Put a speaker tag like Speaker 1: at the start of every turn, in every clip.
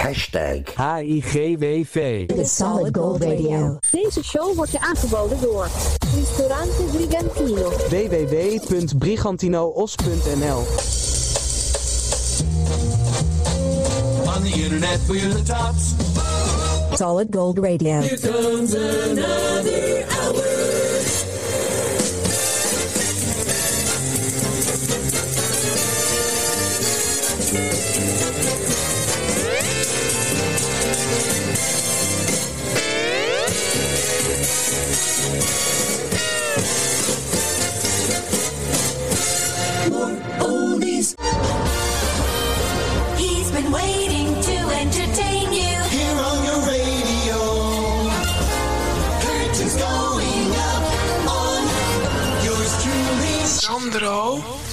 Speaker 1: Hashtag
Speaker 2: HIGWV.
Speaker 3: The Solid Gold Radio.
Speaker 4: Deze show wordt je aangeboden door Ristorante Brigantino.
Speaker 2: www.brigantinoos.nl
Speaker 5: On the internet for your tops.
Speaker 3: Solid Gold Radio.
Speaker 5: Here comes another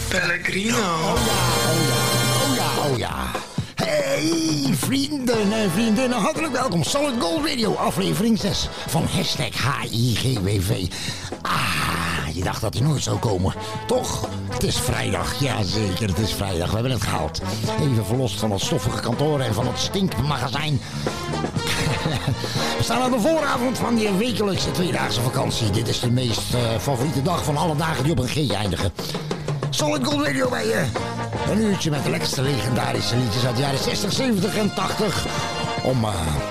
Speaker 6: Pellegrino.
Speaker 7: Oh ja, oh ja. Hey vrienden en vriendinnen, hartelijk welkom. Solid Gold Radio, aflevering 6 van hashtag HIGWV. Ah, je dacht dat hij nooit zou komen. Toch? Het is vrijdag, ja zeker, het is vrijdag. We hebben het gehaald. Even verlost van het stoffige kantoor en van het stinkmagazijn. We staan aan de vooravond van die wekelijkse tweedaagse vakantie. Dit is de meest eh, favoriete dag van alle dagen die op een G eindigen. Solid Gold Radio bij je. Een uurtje met de lekkerste legendarische liedjes uit de jaren 60, 70 en 80. Om, eh,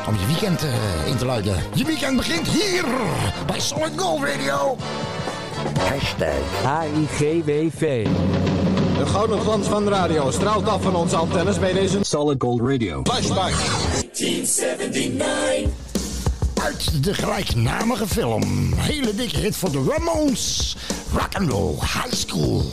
Speaker 7: om je weekend eh, in te luiden. Je weekend begint hier bij Solid Gold Radio.
Speaker 1: Hashtag
Speaker 2: HIGWV.
Speaker 8: De gouden glans van de radio straalt af van onze antennes bij deze
Speaker 9: Solid Gold Radio.
Speaker 8: flashback.
Speaker 5: 1979.
Speaker 7: Uit de gelijknamige film. Hele dikke hit voor de Ramones. Rock and Roll High School.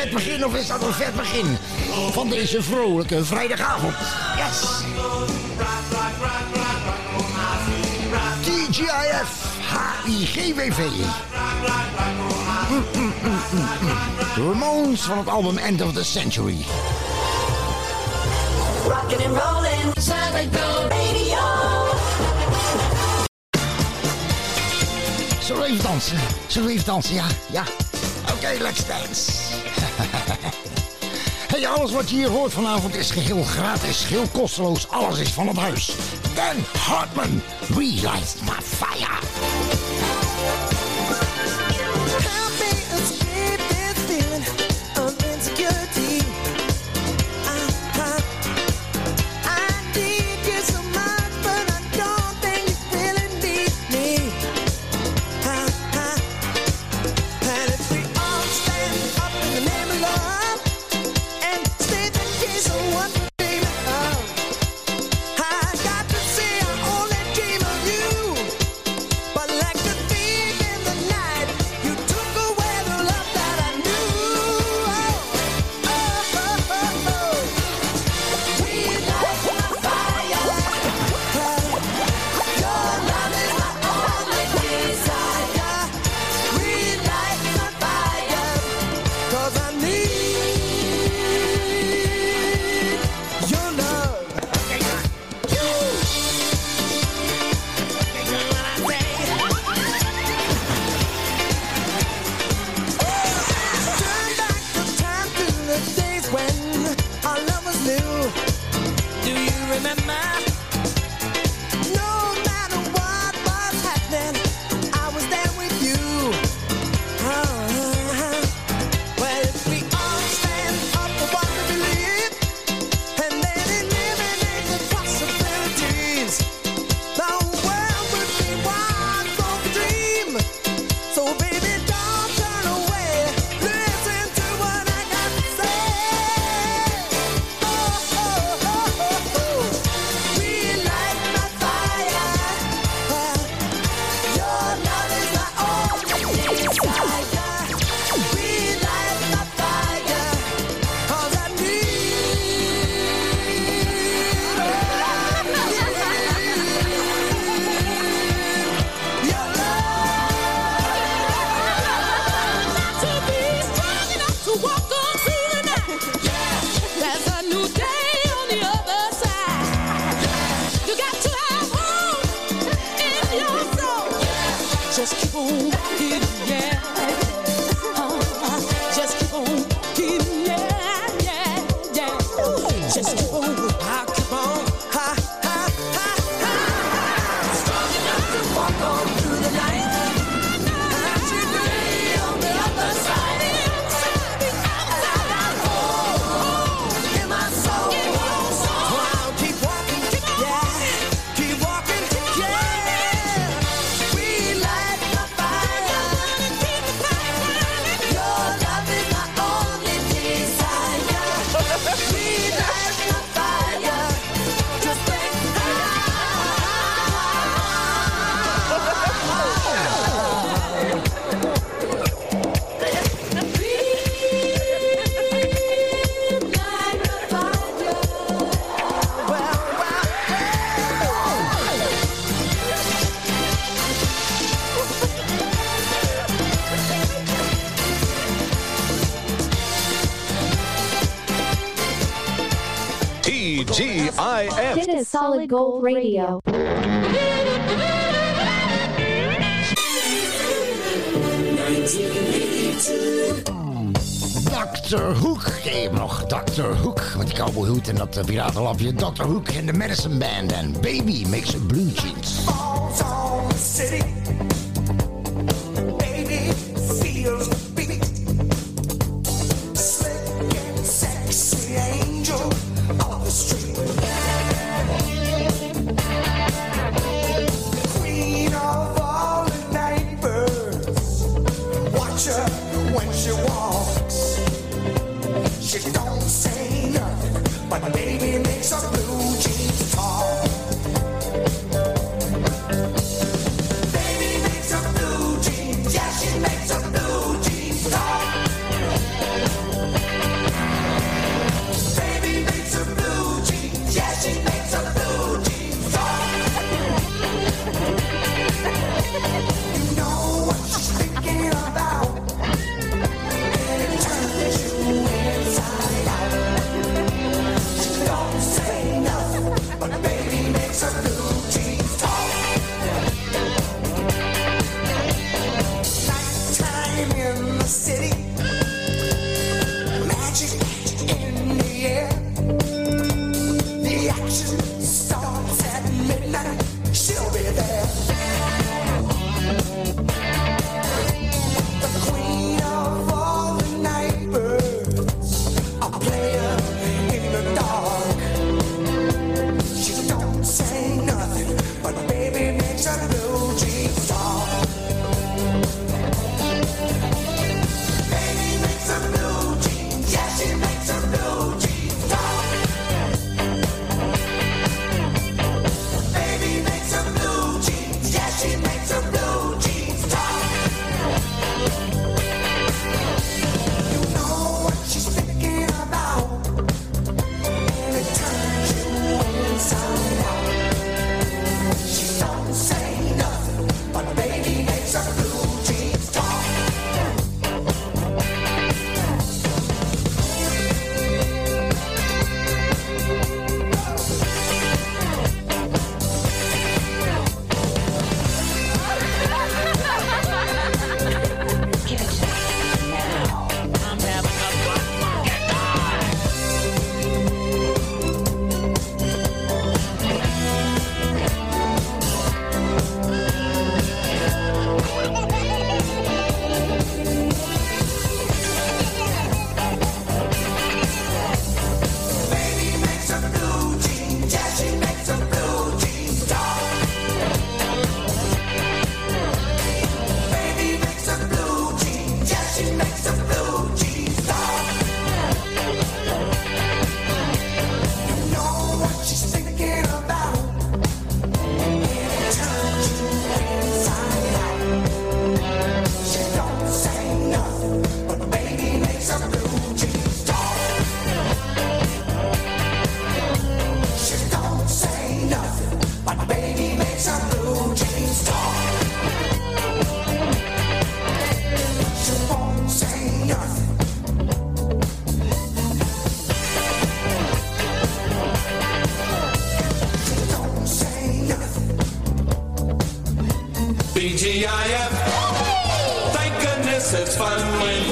Speaker 7: Vet begin of is dat een vet begin van deze vrolijke vrijdagavond? Yes! TGIF HIGWV. Mm, mm. Ramones van het album End of the Century.
Speaker 10: Rockin' and rollin'. Solid Gold Radio.
Speaker 7: Zullen we even dansen? Zullen we even dansen? Ja, ja. Oké, let's dance. hey, alles wat je hier hoort vanavond is geheel gratis, geheel kosteloos. Alles is van het huis. Dan Hartman, Relight My Fire.
Speaker 4: Gold Radio.
Speaker 5: Dr. Hoek, hey, nog Dr. Hoek met die cowboyhoed en dat eh, piratenlapje. Dr. Hoek en de Medicine Band en Baby Makes a Blue Jeans.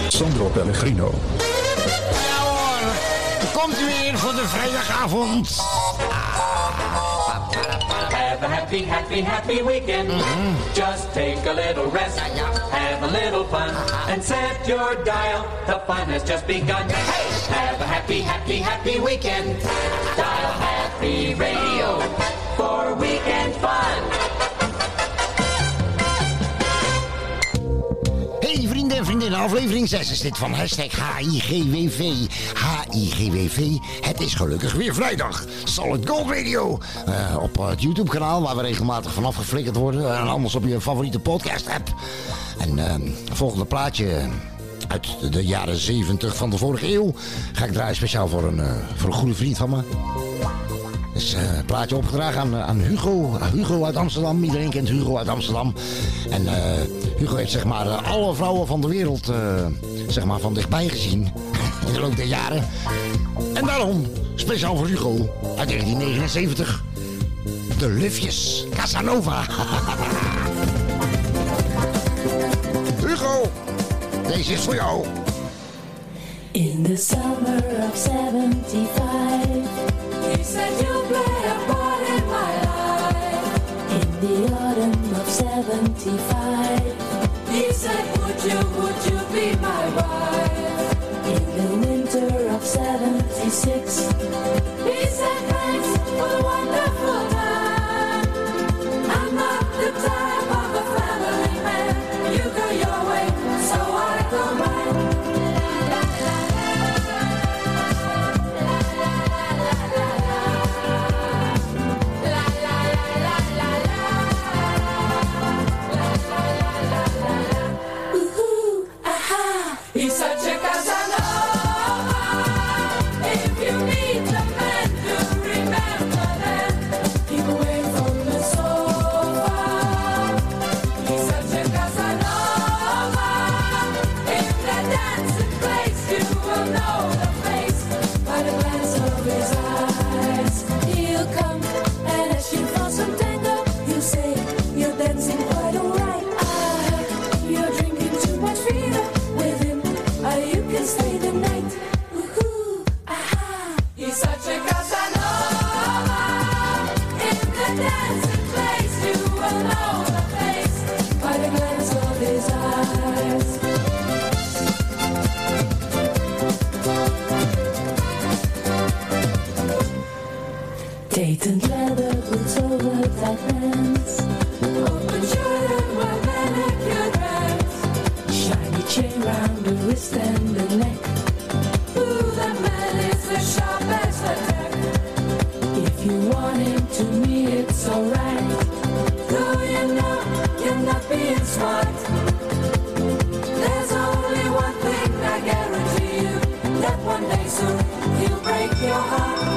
Speaker 8: Sandro Pellegrino.
Speaker 7: Ja hoor, er komt u weer voor de vrijdagavond.
Speaker 11: Have a happy, happy, happy weekend. Mm-hmm. Just take a little rest, have a little fun, uh-huh. and set your dial. The fun has just begun. Hey, have a happy, happy, happy weekend. Dial Happy Radio for weekend fun.
Speaker 7: Vriendinnen, aflevering 6 is dit van hashtag HIGWV. HIGWV, het is gelukkig weer vrijdag. Solid Gold Radio. Eh, op het YouTube kanaal waar we regelmatig vanaf geflikkerd worden. En anders op je favoriete podcast app. En eh, volgende plaatje uit de jaren 70 van de vorige eeuw. Ga ik draaien speciaal voor een, eh, voor een goede vriend van me. Eh, een plaatje opgedragen aan, aan Hugo. Hugo uit Amsterdam. Iedereen kent Hugo uit Amsterdam. En eh, Hugo heeft zeg maar eh, alle vrouwen van de wereld eh, zeg maar van dichtbij gezien. In de loop der jaren. En daarom, speciaal voor Hugo, uit 1979. De Lufjes. Casanova. Hugo, deze is voor jou.
Speaker 9: In the summer of 75, he said play a part in my life. In the autumn of 75, he said, would you, would you be my wife? In the winter of 76, he said, thanks for the wonderful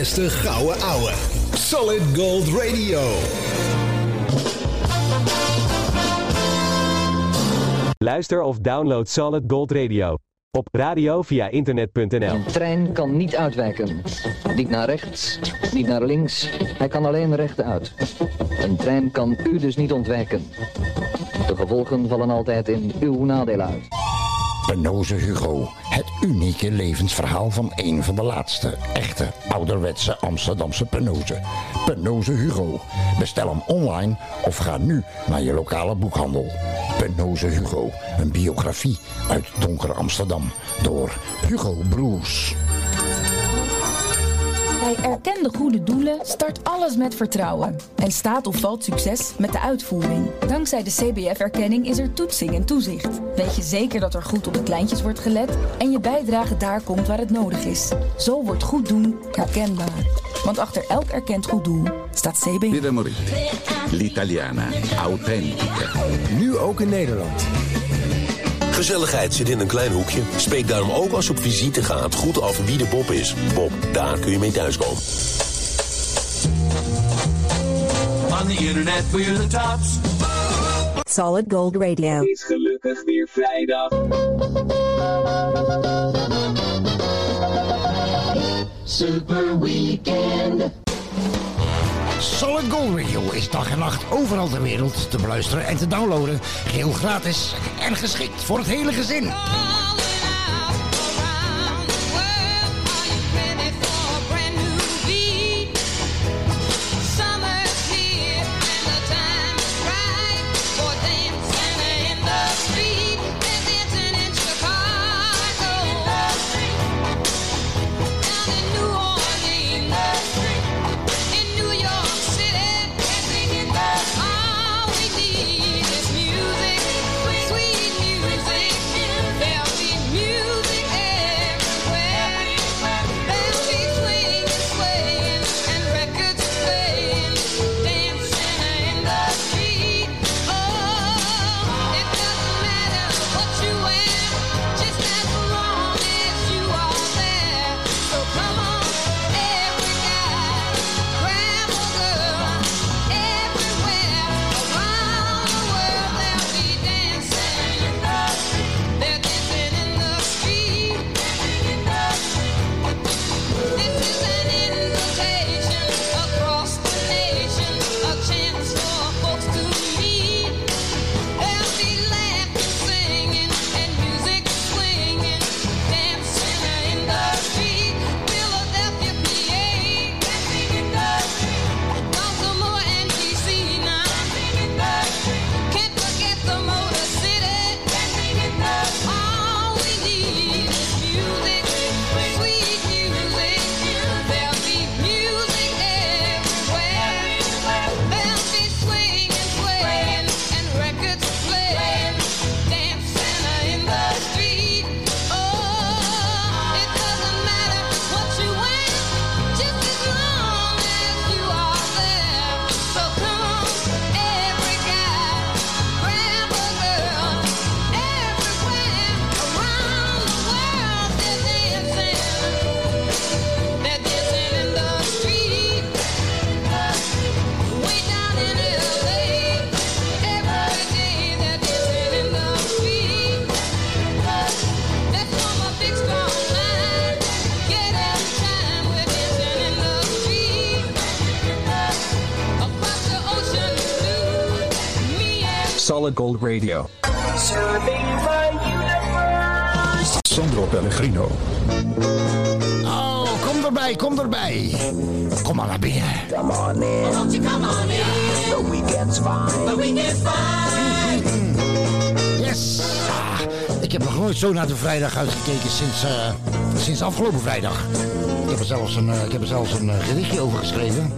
Speaker 12: allerbeste gouden ouwe. Solid Gold Radio.
Speaker 2: Luister of download Solid Gold Radio. Op radio via internet.nl.
Speaker 13: Een trein kan niet uitwijken. Niet naar rechts, niet naar links. Hij kan alleen rechtuit. Een trein kan u dus niet ontwijken. De gevolgen vallen altijd in uw nadeel uit.
Speaker 14: Penoze Hugo. Het unieke levensverhaal van een van de laatste echte ouderwetse Amsterdamse Penoze. Penoze Hugo. Bestel hem online of ga nu naar je lokale boekhandel. Penoze Hugo. Een biografie uit donker Amsterdam door Hugo Broers.
Speaker 15: Bij erkende goede doelen start alles met vertrouwen. En staat of valt succes met de uitvoering. Dankzij de CBF-erkenning is er toetsing en toezicht. Weet je zeker dat er goed op de kleintjes wordt gelet en je bijdrage daar komt waar het nodig is. Zo wordt goed doen herkenbaar. Want achter elk erkend goed doel staat CBF.
Speaker 16: L'italiana. Authentica.
Speaker 17: Nu ook in Nederland.
Speaker 18: Gezelligheid zit in een klein hoekje. Spreek daarom ook als je op visite gaat goed af wie de Bob is. Bob, daar kun je mee thuiskomen.
Speaker 19: On the internet we're the tops.
Speaker 3: Solid Gold Radio.
Speaker 19: Is gelukkig weer vrijdag.
Speaker 14: Super Weekend. Solid Gold Radio is dag en nacht overal ter wereld te beluisteren en te downloaden. Geheel gratis en geschikt voor het hele gezin.
Speaker 19: Come on in. Won't you come on in? The weekend's fine. The weekend's fine.
Speaker 14: Yes. Ah, ik heb nog nooit zo naar de vrijdag uitgekeken sinds, eh, sinds afgelopen vrijdag. Ik heb er zelfs een, eh, ik heb er zelfs een eh, gedichtje over geschreven.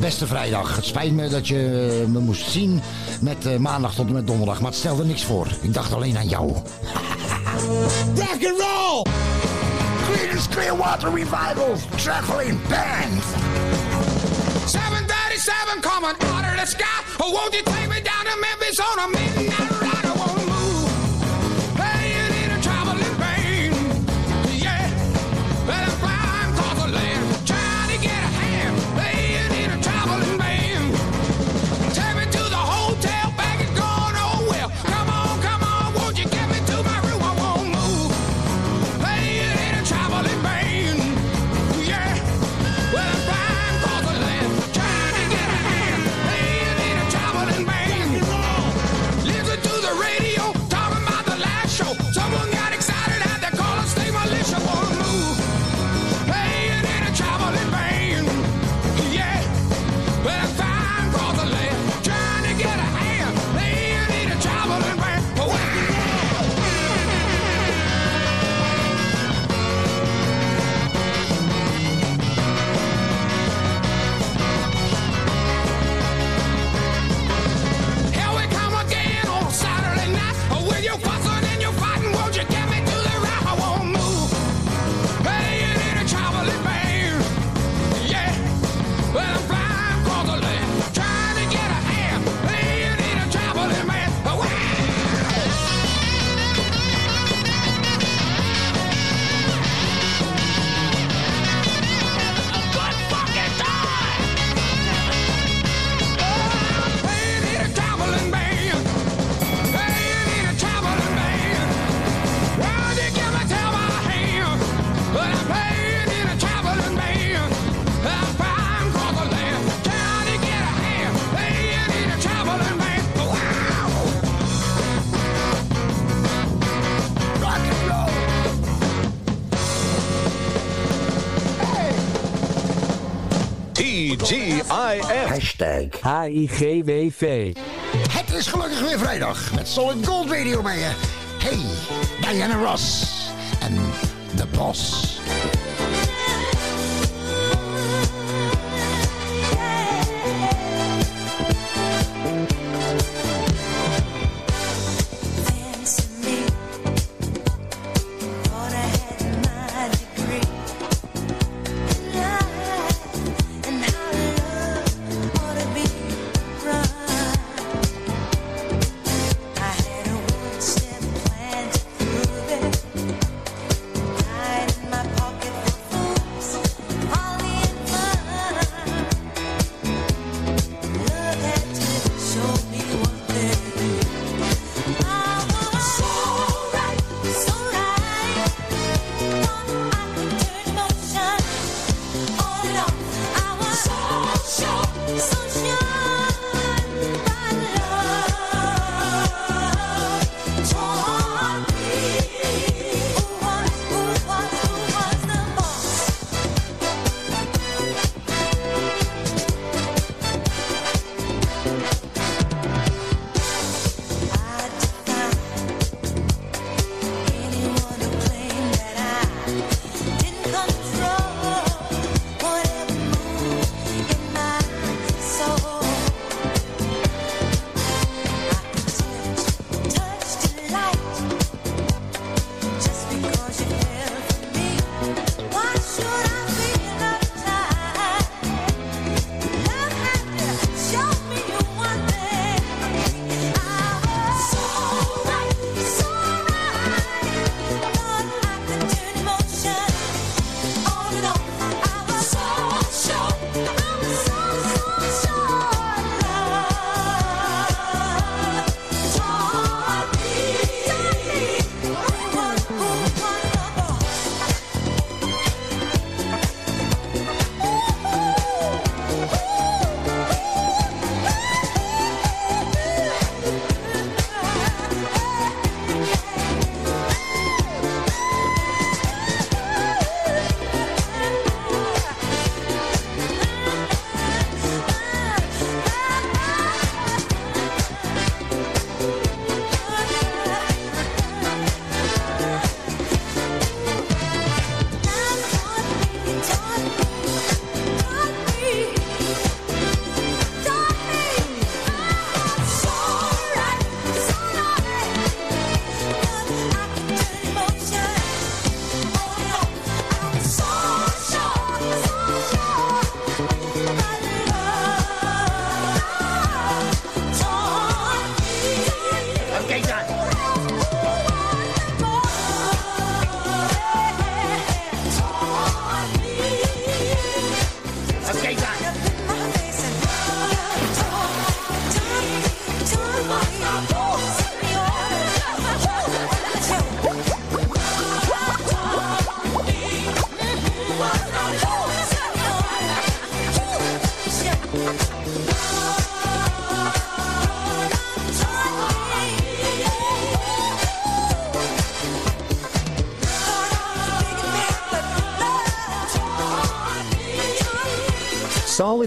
Speaker 14: Beste vrijdag. Het spijt me dat je me moest zien met eh, maandag tot en met donderdag. Maar het stelde niks voor. Ik dacht alleen aan jou.
Speaker 19: Rock and roll!
Speaker 14: Creedence Clearwater Revival Traveling Band.
Speaker 19: 737 coming out of the sky. Oh, won't you take me down to Memphis on a midnight
Speaker 8: T-G-I-F.
Speaker 1: Hashtag
Speaker 2: H-I-G-W-V.
Speaker 20: Het is gelukkig weer vrijdag met Solid Gold Radio bij je. Hey, Diana Ross en The Boss.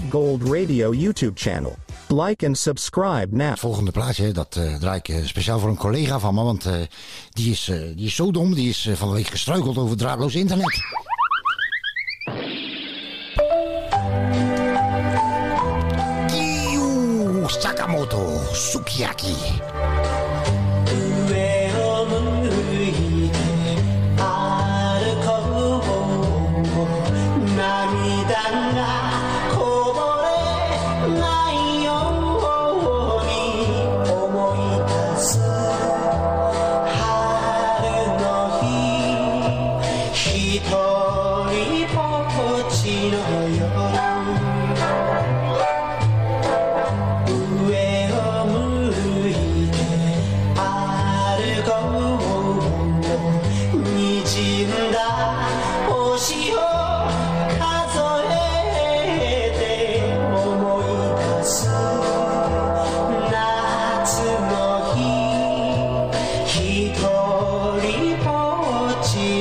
Speaker 1: Gold Radio YouTube channel. Like and subscribe now.
Speaker 20: Het volgende plaatje, dat eh, draai ik eh, speciaal voor een collega van me. Want eh, die, is, die is zo dom, die is van de week gestruikeld over draadloos internet. Kiyu Sakamoto Sukiyaki.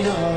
Speaker 21: know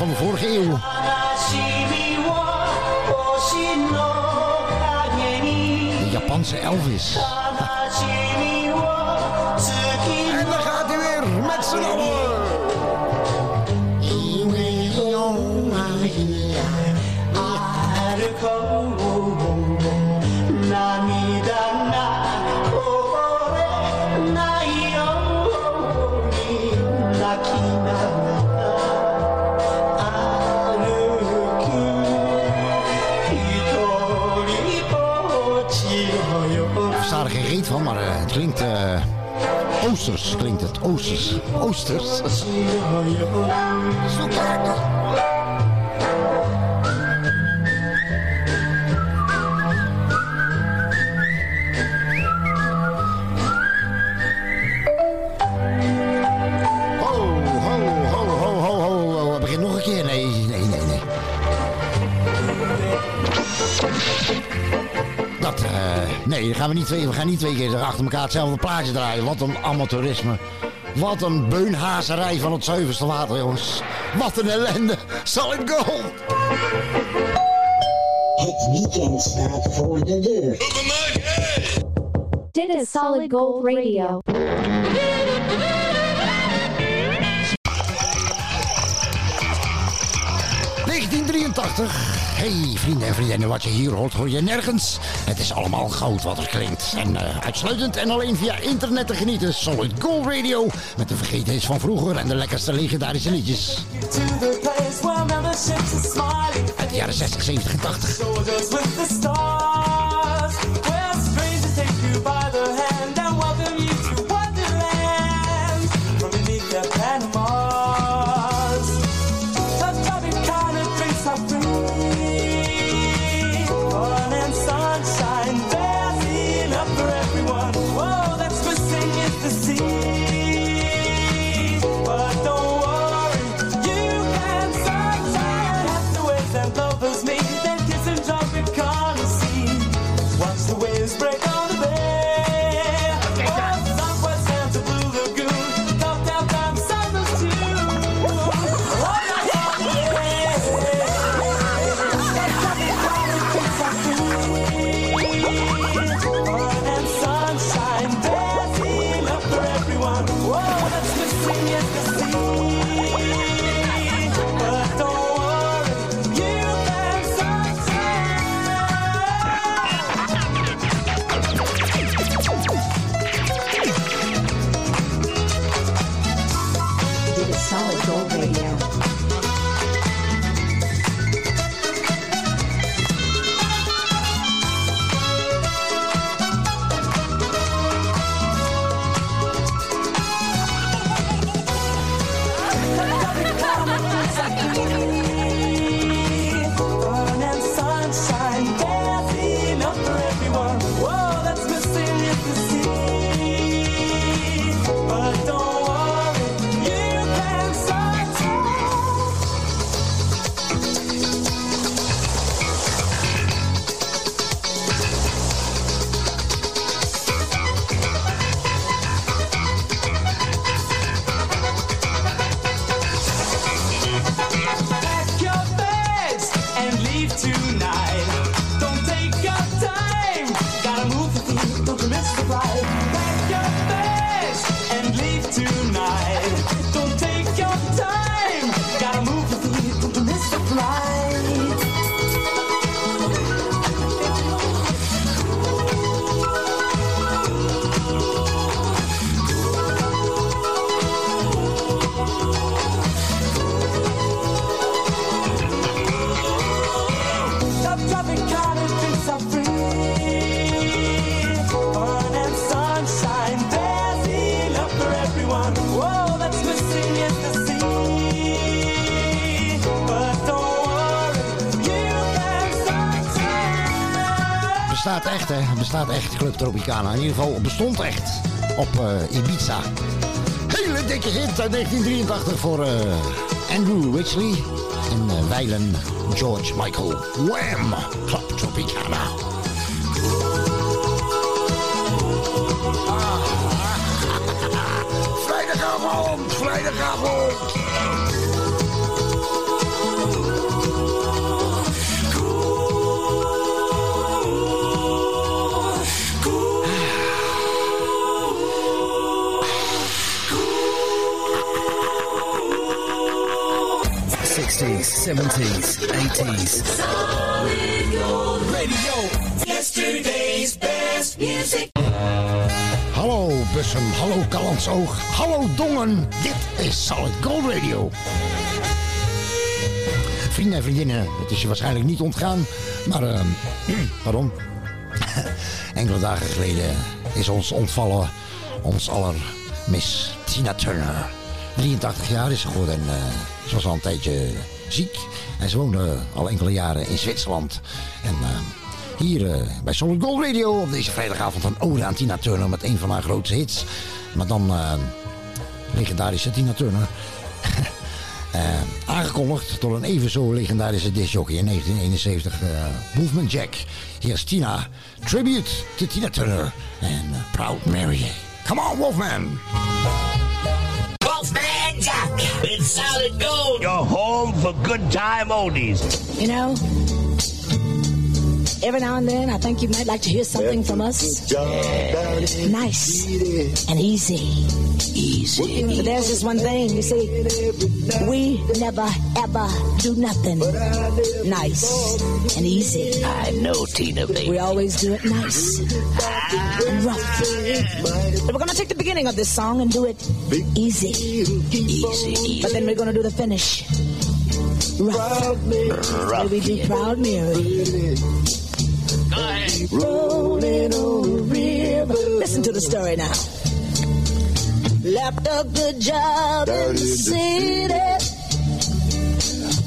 Speaker 21: van de vorige eeuw. Reet van, maar eh, het klinkt... eh, Oosters klinkt het. Oosters. Oosters. Zo gaan we niet twee, we gaan niet twee keer achter elkaar hetzelfde plaatje draaien. Wat een amateurisme. Wat een beunhazerij van het zuiverste water, jongens. Wat een ellende. Zal ik go?
Speaker 22: Het weekend staat voor de deur.
Speaker 4: Dit is Solid Gold Radio.
Speaker 21: Hey, vrienden en vriendinnen, wat je hier hoort, hoor je nergens. Het is allemaal goud wat er klinkt. En eh, uitsluitend en alleen via internet te genieten. Solid Gold Radio. Met de vergetenheid van vroeger en de lekkerste legendarische liedjes. Uit de jaren 60, 70 en 80.
Speaker 23: Don't you miss the ride?
Speaker 7: Bestaat echt, hè. Bestaat echt, Club Tropicana. In ieder geval, bestond echt op eh, Ibiza. Hele dikke hit uit 1983 voor eh, Andrew Ridgely en wijlen George Michael. Wham! Club Tropicana. Vrijdagavond, vrijdagavond.
Speaker 24: Sixties, seventies, eighties.
Speaker 5: Yesterday's best music.
Speaker 7: Hallo Bussum, hallo Callandsoog, hallo Dongen. Dit is Solid Gold Radio. Vrienden en vriendinnen, het is je waarschijnlijk niet ontgaan, maar ehm, pardon. Enkele dagen geleden is ons ontvallen ons aller Miss Tina Turner. 83 jaar is ze geworden en eh, ze was al een tijdje ziek. En ze woonde al enkele jaren in Zwitserland. En eh, hier eh, bij Solid Gold Radio op deze vrijdagavond een ode aan Tina Turner met een van haar grootste hits. Maar dan eh, legendarische Tina Turner. Eh, aangekondigd door een even zo legendarische discjockey in 1971, eh, Movement Jack. Hier is Tina, tribute to Tina Turner en eh, Proud Mary. Come on, Wolfman!
Speaker 5: Wolfman Jack with solid gold. Your home for good time oldies.
Speaker 25: You know, every now and then I think you might like to hear something from us. Nice and easy. Easy. But there's just one thing, you see, we never ever do nothing nice and easy.
Speaker 5: I know, Tina, baby.
Speaker 25: We always do it nice and rough. But we're gonna take the beginning of this song and do it easy. Easy. But then we're gonna do the finish. Rough.
Speaker 5: Rough,
Speaker 25: May we be proud, Mary. Rolling on the river. Listen to the story now. Left a good job in the city.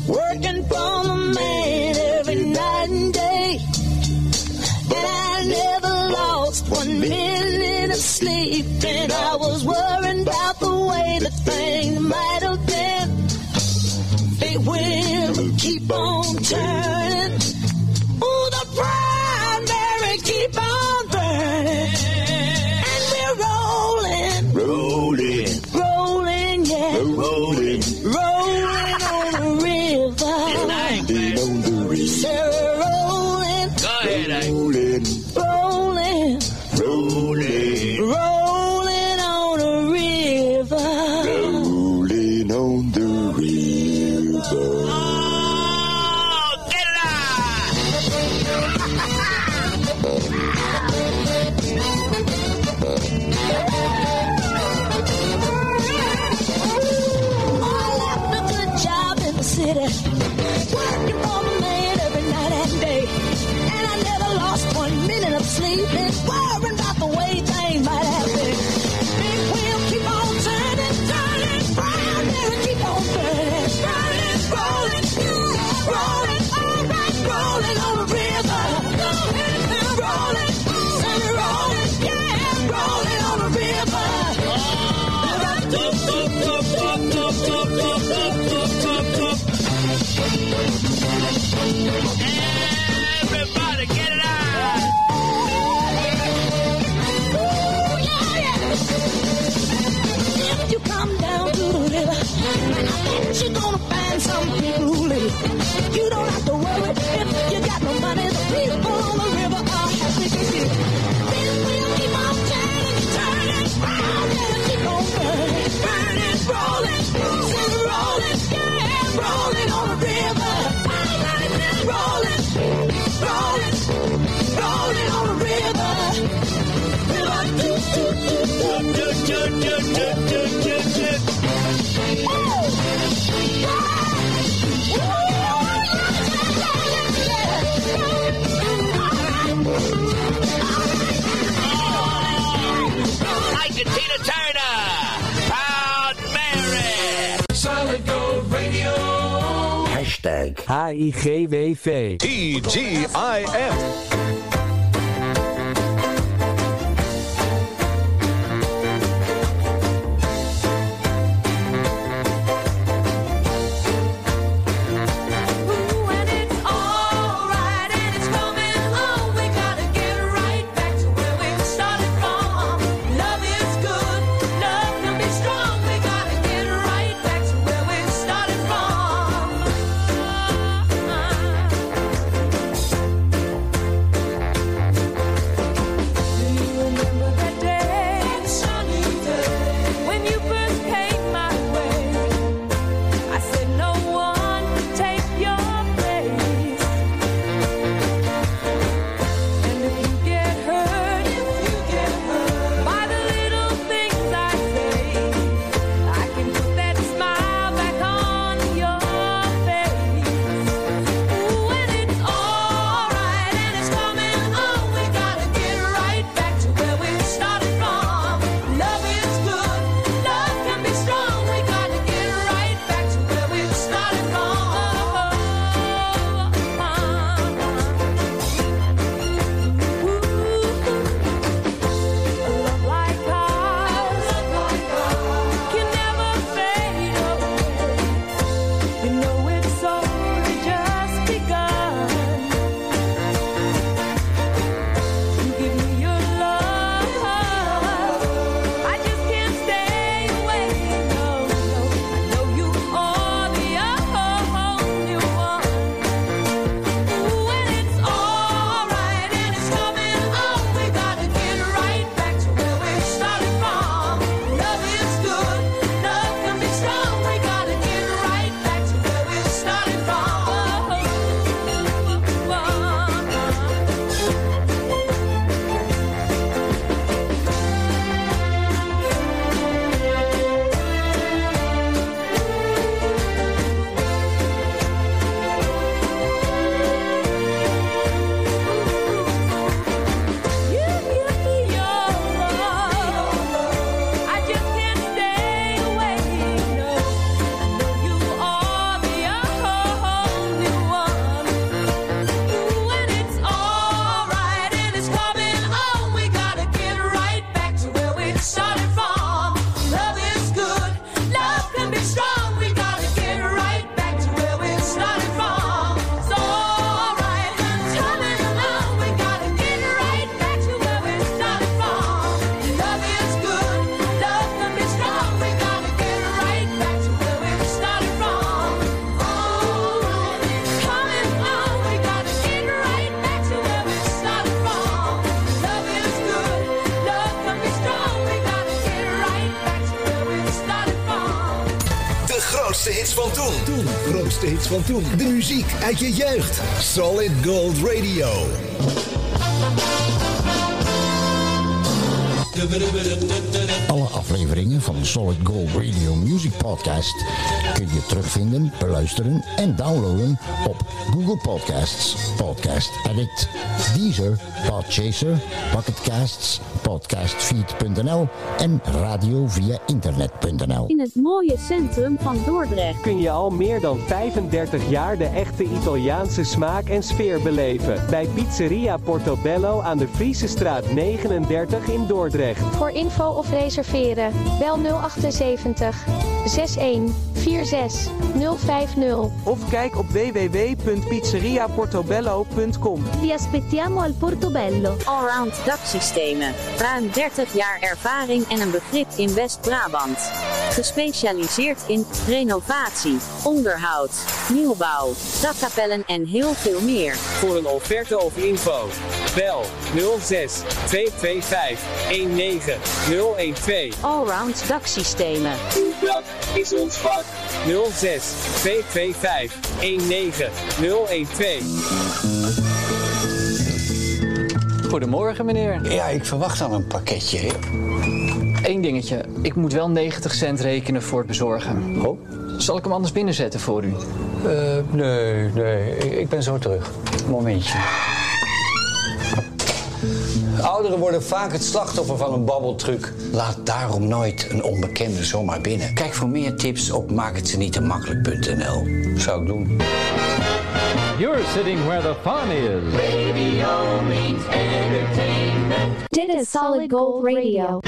Speaker 25: Working for the man every night and day. And I never lost one minute of sleep. And I was worrying about the way the thing might have been. They will keep on turning.
Speaker 2: HIGWV.
Speaker 8: TGIF.
Speaker 12: Toen. Toen, nog steeds van toen. De muziek uit je jeugd. Solid Gold Radio.
Speaker 7: Alle afleveringen van de Solid Gold Radio Music Podcast kun je terugvinden, beluisteren en downloaden op Google Podcasts, Podcast Addict, Deezer, Podchaser, Pocketcasts, podcastfeed.nl en radio via internet.nl.
Speaker 4: In het mooie centrum van Dordrecht.
Speaker 2: kun je al meer dan 35 jaar de echte Italiaanse smaak en sfeer beleven. Bij Pizzeria Portobello aan de Friese straat 39 in Dordrecht.
Speaker 4: Voor info of reserveren, bel 078 61 46 050.
Speaker 26: Of kijk op www.pizzeriaportobello.com.
Speaker 4: Vi aspettiamo al Portobello.
Speaker 27: Allround daksystemen. Ruim 30 jaar ervaring en een begrip in West-Brabant. Gespecialiseerd in renovatie, onderhoud, nieuwbouw, dakkapellen en heel veel meer.
Speaker 28: Voor een offerte of info, bel 06 225 19012.
Speaker 27: Allround daksystemen.
Speaker 28: Is ons vak. 06 225 19012.
Speaker 29: Goedemorgen, meneer.
Speaker 30: Ja, ik verwacht dan een pakketje.
Speaker 29: Eén dingetje. Ik moet wel 90 cent rekenen voor het bezorgen.
Speaker 30: Oh?
Speaker 29: Zal ik hem anders binnenzetten voor u?
Speaker 30: Eh, nee, nee, ik, ik ben zo terug. Momentje. Ouderen worden vaak het slachtoffer van een babbeltruc. Laat daarom nooit een onbekende zomaar binnen. Kijk voor meer tips op maakhetzenietemakkelijk.nl. Zou ik doen.
Speaker 31: You're sitting where the fun is.
Speaker 10: Radio means entertainment.
Speaker 4: Dit is Solid Gold Radio.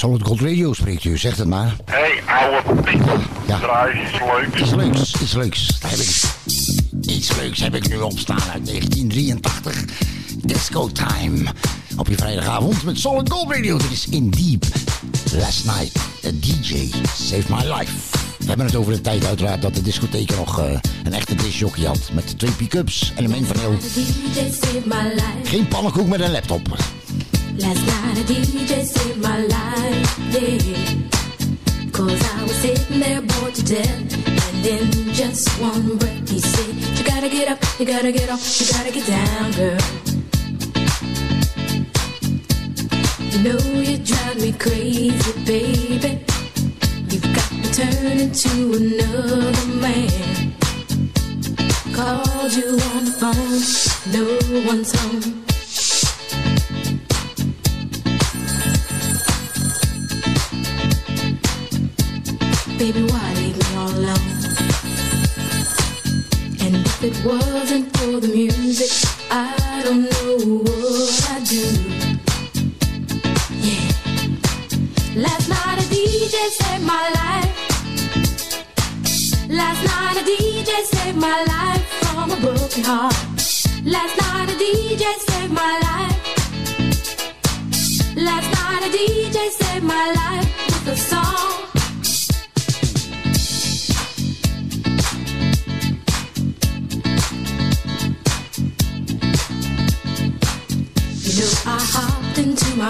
Speaker 7: Solid Gold Radio spreekt u, zegt het maar.
Speaker 32: Hey, ouwe Piet.
Speaker 7: Ja.
Speaker 32: Draai iets leuks.
Speaker 7: Iets leuks, iets leuks. Daar heb ik, iets leuks heb ik nu opstaan uit 1983. Disco Time. Op je vrijdagavond met Solid Gold Radio. Dit is In Deep. Last night, the DJ saved my life. We hebben het over de tijd uiteraard dat de discotheek nog eh, een echte discjockey had. Met twee pick-ups en een mainpaneel.
Speaker 25: DJ saved my life.
Speaker 7: Geen pannenkoek met een laptop.
Speaker 25: Last night a DJ saved my life, yeah. Cause I was sitting there bored to death. And in just one breath he said, You gotta get up, you gotta get off, you gotta get down, girl. You know you drive me crazy, baby. You've got me turning to another man. Called you on the phone, no one's home. Baby, why leave me all alone? And if it wasn't for the music, I don't know what I'd do. Yeah. Last night a DJ saved my life. Last night a DJ saved my life from a broken heart. Last night a DJ saved my life. Last night a DJ saved my life with a song.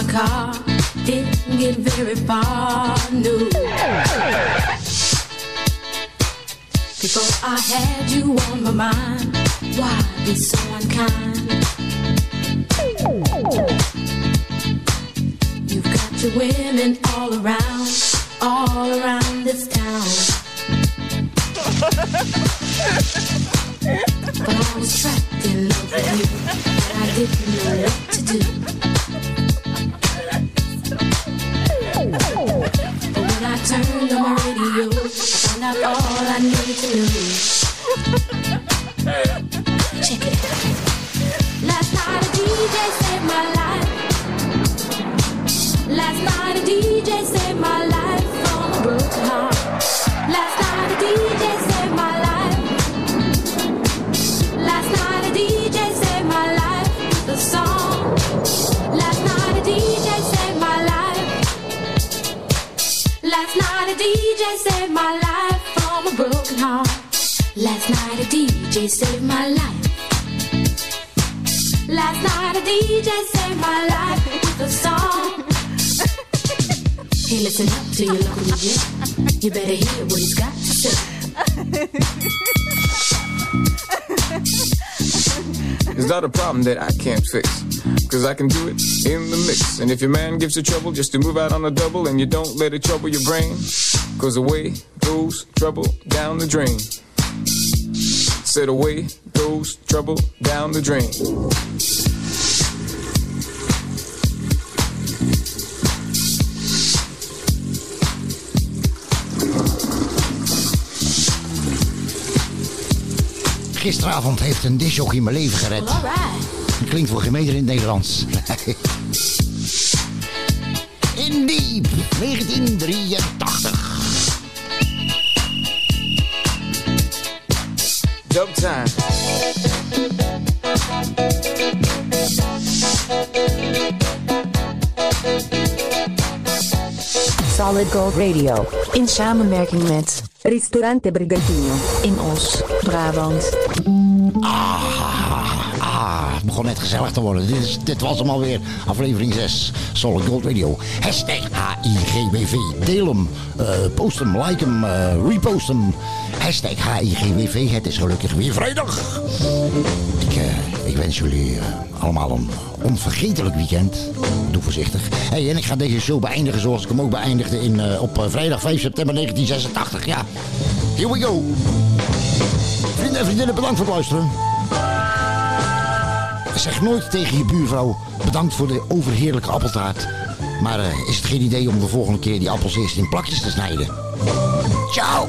Speaker 25: My car, didn't get very far, no. Before I had you on my mind, why be so unkind? You've got your women all around, all around this town. But I was trapped in love with you, and I didn't know what to do. Turned on my radio, I found out all I needed to know. Check it out. Last night a DJ saved my life. Last night a DJ saved my life DJ saved my life from a broken heart. Last night a DJ saved my life. Last night a DJ saved my life with a song. Hey, listen up to your local DJ. You better hear what he's got to say.
Speaker 19: It's not a problem that I can't fix. Cause I can do it in the mix. And if your man gives you trouble just to move out on a double and you don't let it trouble your brain, cause away goes trouble down the drain. Said away goes trouble down the drain.
Speaker 7: Gisteravond heeft een disjockey mijn leven gered.
Speaker 25: Alright.
Speaker 7: Dat klinkt voor geen meter in het Nederlands. In Diep, 1983.
Speaker 19: Time.
Speaker 3: Solid Gold Radio. In samenwerking met Ristorante Brigantino. In Os, Brabant.
Speaker 7: Ah, ah, het begon net gezellig te worden. Dit, is, dit was hem alweer. Aflevering 6. Solid Gold Radio. Hashtag HIGWV. Deel hem. eh, post hem. Like hem. eh, repost hem. HIGWV. Het is gelukkig weer vrijdag. Ik, eh, ik wens jullie eh, allemaal een onvergetelijk weekend. Doe voorzichtig. Hey, en ik ga deze show beëindigen zoals ik hem ook beëindigde in, eh, op vrijdag 5 september 1986. Ja, here we go. Vrienden en vriendinnen, bedankt voor het luisteren. Zeg nooit tegen je buurvrouw bedankt voor de overheerlijke appeltaart. Maar is het geen idee om de volgende keer die appels eerst in plakjes te snijden? Ciao!